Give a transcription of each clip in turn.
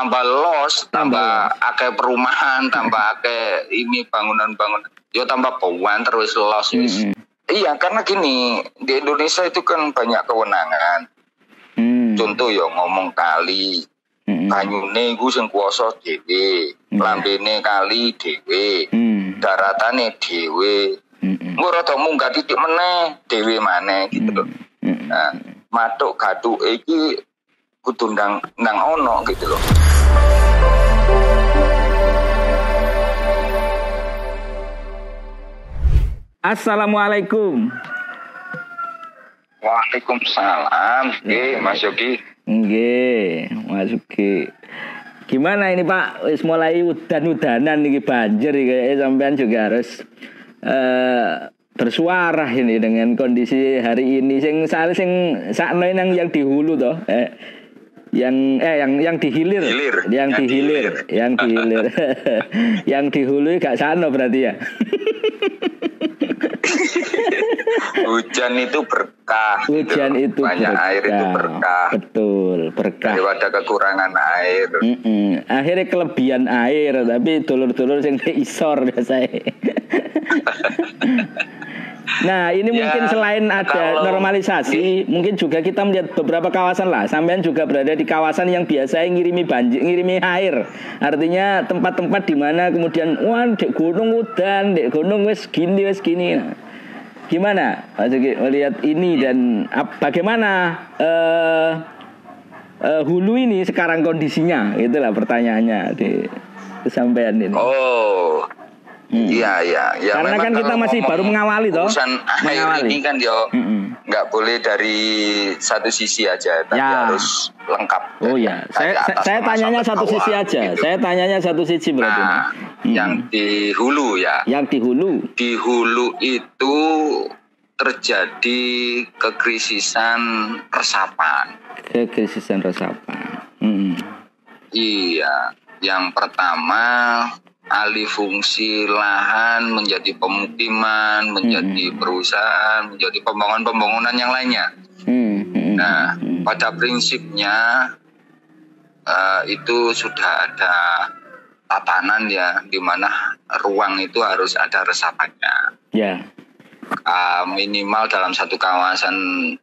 tambah los, tambah akeh perumahan, tambah akeh ini bangunan-bangunan. Yo tambah bauan terus los wis. Mm-mm. Iya, karena gini, di Indonesia itu kan banyak kewenangan. Hmm. Contoh yo ngomong kali, Mm-mm. banyune iku sing kuwasa dhewe, Iya. lambene kali dhewe, Hmm. daratane dhewe. Mm-mm. Engko rada munggah titik meneh dhewe maneh gitu loh. Mm-mm. Nah, matuk gathuke iki kudu ndang ndang ono gitu loh. Assalamualaikum. Waalaikumsalam. Oke, Mas Yogi. Nggih, masuki. Gimana ini Pak? Wis mulai udan-udanan iki banjir iki sampean juga harus eh bersuara ini dengan kondisi hari ini sing sal sing sakno yang yang di hulu toh. Eh, yang eh yang yang di hilir, yang, Yang di di hilir, hilir. yang di hilir, yang di hulu gak sano berarti ya. Hujan itu berkah. gitu Hujan loh. itu banyak berkah. air itu berkah. Betul, berkah. Daripada kekurangan air. Mm-mm. Akhirnya kelebihan air, tapi dulur-dulur yang isor biasanya. nah ini Ya, mungkin selain ada kalau- normalisasi, mungkin juga kita melihat beberapa kawasan lah. Sampean juga berada di kawasan yang biasanya ngirimi banjir, ngirimi air. Artinya tempat-tempat di mana kemudian wah dek gunung udan, dek gunung wes gini wes gini. Nah, Gimana Sugi melihat ini dan ap- bagaimana eh eh, hulu ini sekarang kondisinya itulah pertanyaannya di kesampaian ini. Oh. Hmm. Iya, iya, ya. Karena kan kita masih baru mengawali toh. Urusan air Mengawali. ini kan yo nggak boleh dari satu sisi aja, tapi Ya. harus lengkap. Oh ya, Dari saya saya, atas saya tanyanya satu bawah, sisi aja. gitu. Saya tanyanya satu sisi berarti. Nah, Hmm. yang di hulu ya. Yang di hulu. Di hulu itu terjadi kekrisisan resapan. Kekrisisan resapan. Hmm. Iya, yang pertama alih fungsi lahan menjadi pemukiman, menjadi perusahaan, menjadi pembangunan-pembangunan yang lainnya. Hmm. Hmm. Nah, Hmm. pada prinsipnya eh, itu sudah ada tatanan ya, di mana ruang itu harus ada resapannya. Ya. Eh, minimal dalam satu kawasan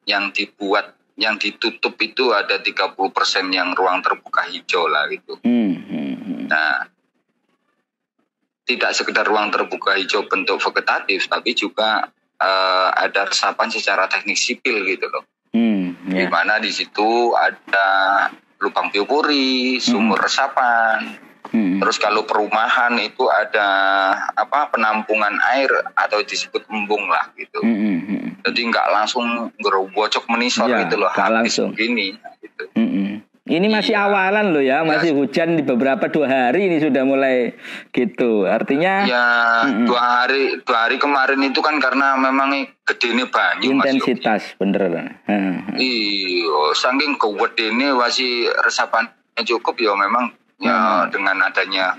yang dibuat yang ditutup itu ada 30% yang ruang terbuka hijau lah gitu. Hmm. Hmm. Hmm. Nah, tidak sekedar ruang terbuka hijau bentuk vegetatif, tapi juga eh, ada resapan secara teknik sipil gitu loh. Hmm. Di Ya. mana di situ ada lubang biopori, sumur resapan. Hmm. Terus kalau perumahan itu ada apa penampungan air atau disebut embung lah gitu. Hmm. Hmm. Hmm. Jadi nggak langsung gerobocok menisor Ya, gitu loh, habis langsung. begini. Gitu. Mm-mm. Ini masih Iya. awalan loh ya, masih hujan di beberapa dua hari ini sudah mulai gitu. Artinya Ya Mm-mm. dua hari dua hari kemarin itu kan karena memang gedene banyu Mas Yogi. intensitas bener. Heeh. Iya, saking gedene masih resapannya cukup ya memang ya dengan adanya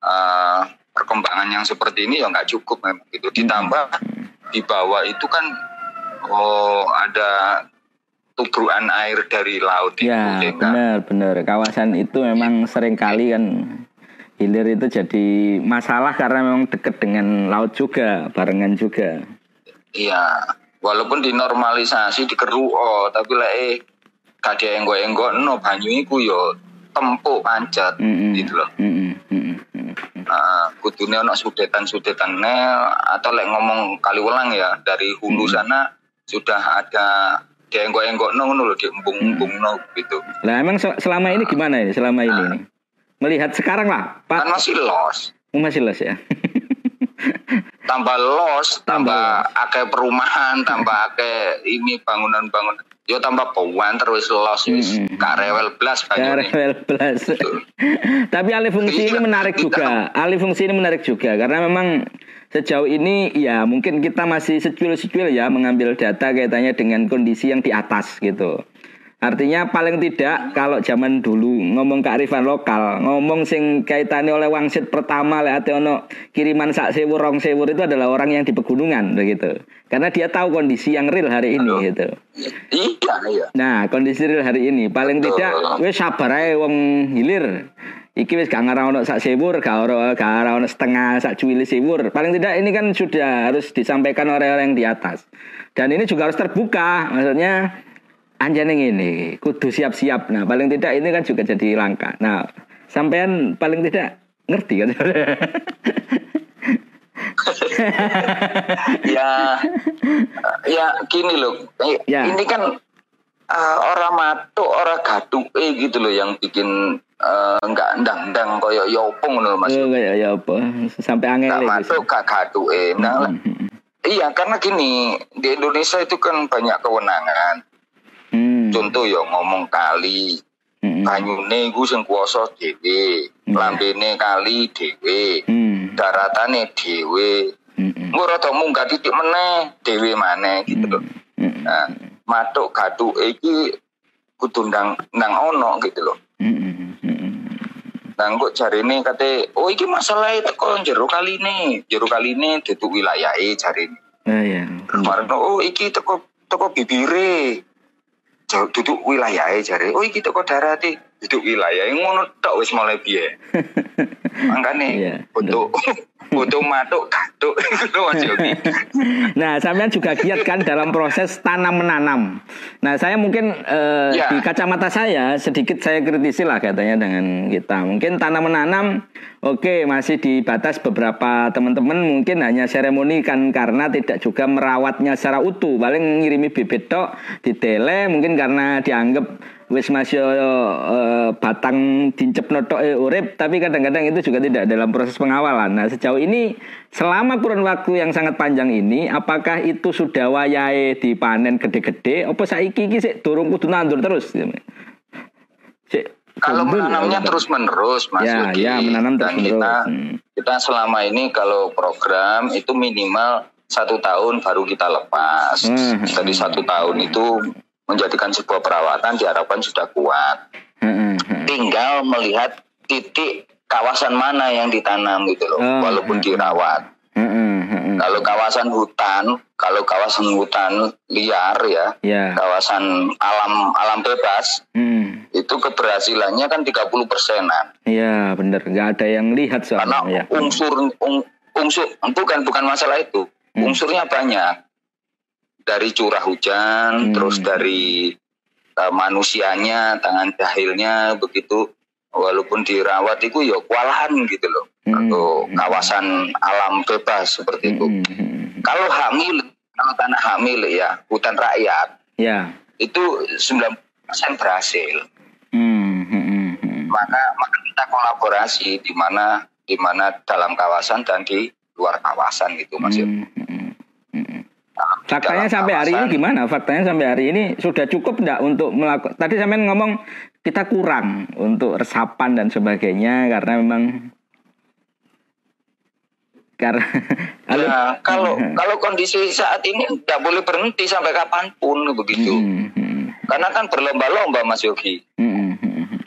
eh, perkembangan yang seperti ini ya nggak cukup memang itu ditambah di bawah itu kan oh ada tubruan air dari laut itu Ya benar benar. Kawasan itu memang sering kali kan hilir itu jadi masalah karena memang dekat dengan laut juga, barengan juga. Iya, walaupun dinormalisasi dikeru oh, tapi lek eh gak enggok-enggok no banyu iku yo tempuk pancet Mm-mm. gitu loh. Mm-mm. Nah, kudune ono sudetan-sudetan atau lek ngomong kaliwelang ya dari hulu sana sudah ada dienggok-enggok no ngono lho diembung-embung no gitu. Lah emang se- selama ini gimana ini? Selama ini nih? Melihat sekarang lah, Kan Pak. masih los. Oh, masih les ya. Tambah los, Tambah tambah akeh perumahan, tambah akeh ini bangunan-bangunan. Yo tambah bauan terus los wis gak rewel blas banyune. Karel plus. Tapi alih fungsi ini Iya, menarik kita- juga. Alih fungsi ini menarik juga karena memang sejauh ini ya mungkin kita masih secuil-secuil ya mengambil data kaitannya dengan kondisi yang di atas gitu. Artinya paling tidak kalau zaman dulu ngomong kearifan lokal, ngomong sing kaitannya oleh wangsit pertama lek ate ono kiriman sak sewu rong sewu itu adalah orang yang di pegunungan begitu. Karena dia tahu kondisi yang real hari ini Aduh. gitu. Iya, iya. Nah, kondisi real hari ini paling Betul. tidak wis sabar ae wong hilir. Iki wis gak ngarah ono sak sewur, gak ora gak ora ono setengah sak cuwili sewur. Paling tidak ini kan sudah harus disampaikan oleh orang yang di atas. Dan ini juga harus terbuka, maksudnya anjane ini kudu siap-siap. Nah, paling tidak ini kan juga jadi langkah. Nah, sampean paling tidak ngerti kan? ya ya gini loh Ya. ini kan uh, orang matuk orang gaduh eh gitu loh yang bikin uh, nggak ndang-ndang koyo yopong loh mas Oh, kayak ya apa? Sampai angel nggak iki. matuk gak eh nah, iya karena gini di Indonesia itu kan banyak kewenangan Hmm. contoh ya ngomong kali Hmm. banyune iku sing kuwasa dhewe lambene kali dhewe Hmm. daratane dhewe Hmm. Hmm. Engko rada munggah titik meneh dhewe maneh gitu loh. Hmm. Nah, matuk gaduh iki kudu ndang ndang ono gitu loh. Hmm. Hmm. Nah, kok jarine kate, oh iki masalah teko jero kaline, jero kaline duduk wilayahe jarine. Ah ya. Kemarin oh iki teko teko bibire. Jauh duduk wilayahe jare. Oh iki teko darate duduk wilayahe ngono tok wis mulai piye. Makane Iya, untuk untuk matuk Yogi. Nah, sampean juga giat kan dalam proses tanam menanam. Nah, saya mungkin eh, Ya. di kacamata saya sedikit saya kritisi lah katanya dengan kita. Mungkin tanam menanam, oke masih di batas beberapa teman-teman mungkin hanya seremoni kan karena tidak juga merawatnya secara utuh. Paling ngirimi bibit tok ditele mungkin karena dianggap wis masih eh, batang dincep notok eh, urip tapi kadang-kadang itu juga tidak dalam proses pengawalan. Nah sejauh ini selama kurun waktu yang sangat panjang ini apakah itu sudah wayahe dipanen gede-gede apa saiki iki sik durung kudu nandur terus Sik, Kalau menanamnya apa? terus menerus Mas Ya, ya, menanam Dan terus-menerus. kita Hmm. kita selama ini kalau program itu minimal satu tahun baru kita lepas. Hmm. Jadi satu tahun itu menjadikan sebuah perawatan diharapkan sudah kuat. Heeh. Tinggal melihat titik kawasan mana yang ditanam gitu loh, Oh, walaupun hmm. dirawat. Heeh. Kalau kawasan hutan, kalau kawasan hutan liar ya, Ya. kawasan alam alam bebas Hmm. itu keberhasilannya kan 30 persenan. Iya, bener. Nggak ada yang lihat Karena soalnya. Ya. unsur ung- unsur bukan bukan masalah itu. Hmm. Unsurnya banyak. Dari curah hujan, Hmm. terus dari uh, manusianya, tangan jahilnya begitu walaupun dirawat itu ya kewalahan gitu loh. Hmm. Atau kawasan alam bebas seperti itu. Hmm, hmm. Kalau hamil, kalau tanah hamil ya, hutan rakyat Ya. itu 90% berhasil. Hmm, hmm, hmm, hmm. maka maka kita kolaborasi di mana di mana dalam kawasan dan di luar kawasan gitu mas Hmm, hmm, hmm, hmm. Faktanya sampai hari ini gimana? Faktanya sampai hari ini sudah cukup enggak untuk melakukan? Tadi sampean ngomong kita kurang untuk resapan dan sebagainya karena memang karena? Ya, kalau kalau kondisi saat ini tidak boleh berhenti sampai kapan pun begitu Hmm, hmm, karena kan berlomba-lomba mas Yogi hmm, hmm, hmm, hmm.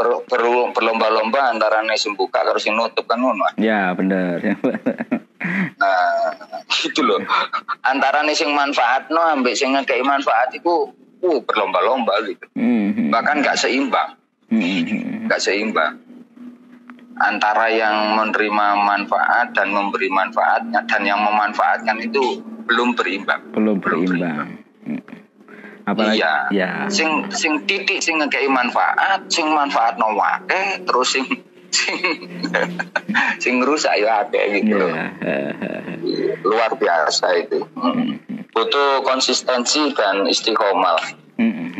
Ber- ber- berlomba-lomba antara nih sing buka harus nutup kan Ya benar. nah gitu loh antara nih sing manfaat no ambek sing ngekei manfaat itu uh berlomba-lomba gitu Hmm, hmm, bahkan nggak seimbang hmm. nggak seimbang antara yang menerima manfaat dan memberi manfaatnya dan yang memanfaatkan itu belum berimbang belum berimbang. Hmm. Apalagi iya ya. sing sing titik sing ngekei manfaat sing manfaat no wake terus sing sing sing rusak ya akeh gitu loh Ya. eh, eh, eh. luar biasa itu butuh konsistensi dan istiqomah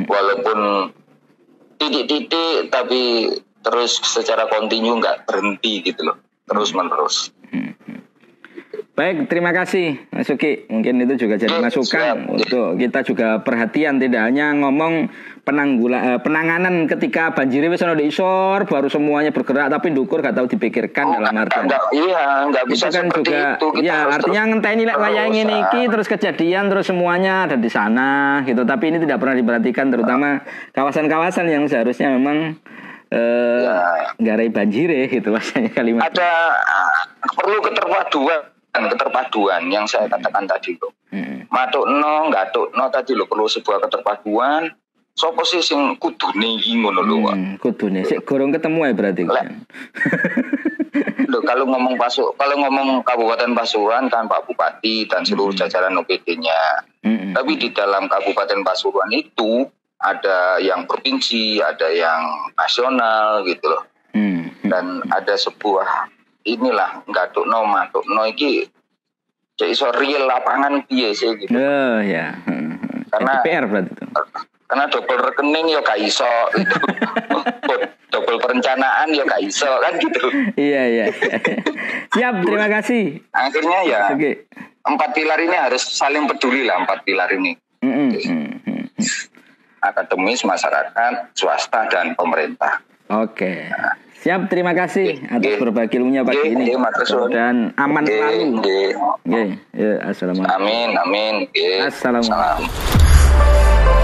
walaupun titik-titik tapi terus secara kontinu nggak berhenti gitu loh terus menerus Baik, terima kasih Mas Suki. Mungkin itu juga jadi masukan siap. untuk kita juga perhatian tidak hanya ngomong penanggula, eh, penanganan ketika banjir wis ono isor baru semuanya bergerak tapi dukur gak tahu dipikirkan Oh, dalam artian. nggak- iya nggak Itu bisa kan seperti juga itu Kita ya artinya ngenteni lek wayang terus, ini ah. iki terus kejadian terus semuanya ada di sana gitu. Tapi ini tidak pernah diperhatikan terutama kawasan-kawasan yang seharusnya memang eh Ya. garai banjir gitu bahasanya kalimat. ada ah, perlu keterpaduan keterpaduan yang saya katakan tadi loh Hmm. matuk no nggak tuk no tadi loh perlu sebuah keterpaduan Sopo sih sing kudune iki ngono lho, Pak. Hmm, kudune sik gorong ketemu ya berarti. Lek. Loh, kalau ngomong Pasu, kalau ngomong Kabupaten Pasuruan kan Pak Bupati dan seluruh jajaran OPD-nya. Mm-mm. Tapi di dalam Kabupaten Pasuruan itu ada yang provinsi, ada yang nasional gitu loh. Hmm. Dan ada sebuah inilah nggak tuh no matuk no iki jadi iso real lapangan piye sih gitu. Oh ya. Hmm. Karena- PR berarti itu. Karena double rekening ya gak iso gitu. double perencanaan ya gak iso kan gitu. Iya iya. Siap, terima kasih. Akhirnya ya Oke. empat pilar ini harus saling peduli lah empat pilar ini. Mm-mm, mm-mm. Akademis, masyarakat, swasta dan pemerintah. Oke. Siap, terima kasih atas berbagi ilmunya pagi ini. Dan aman selalu. Oke, ya, assalamualaikum. Amin, amin. Assalamualaikum. Salam.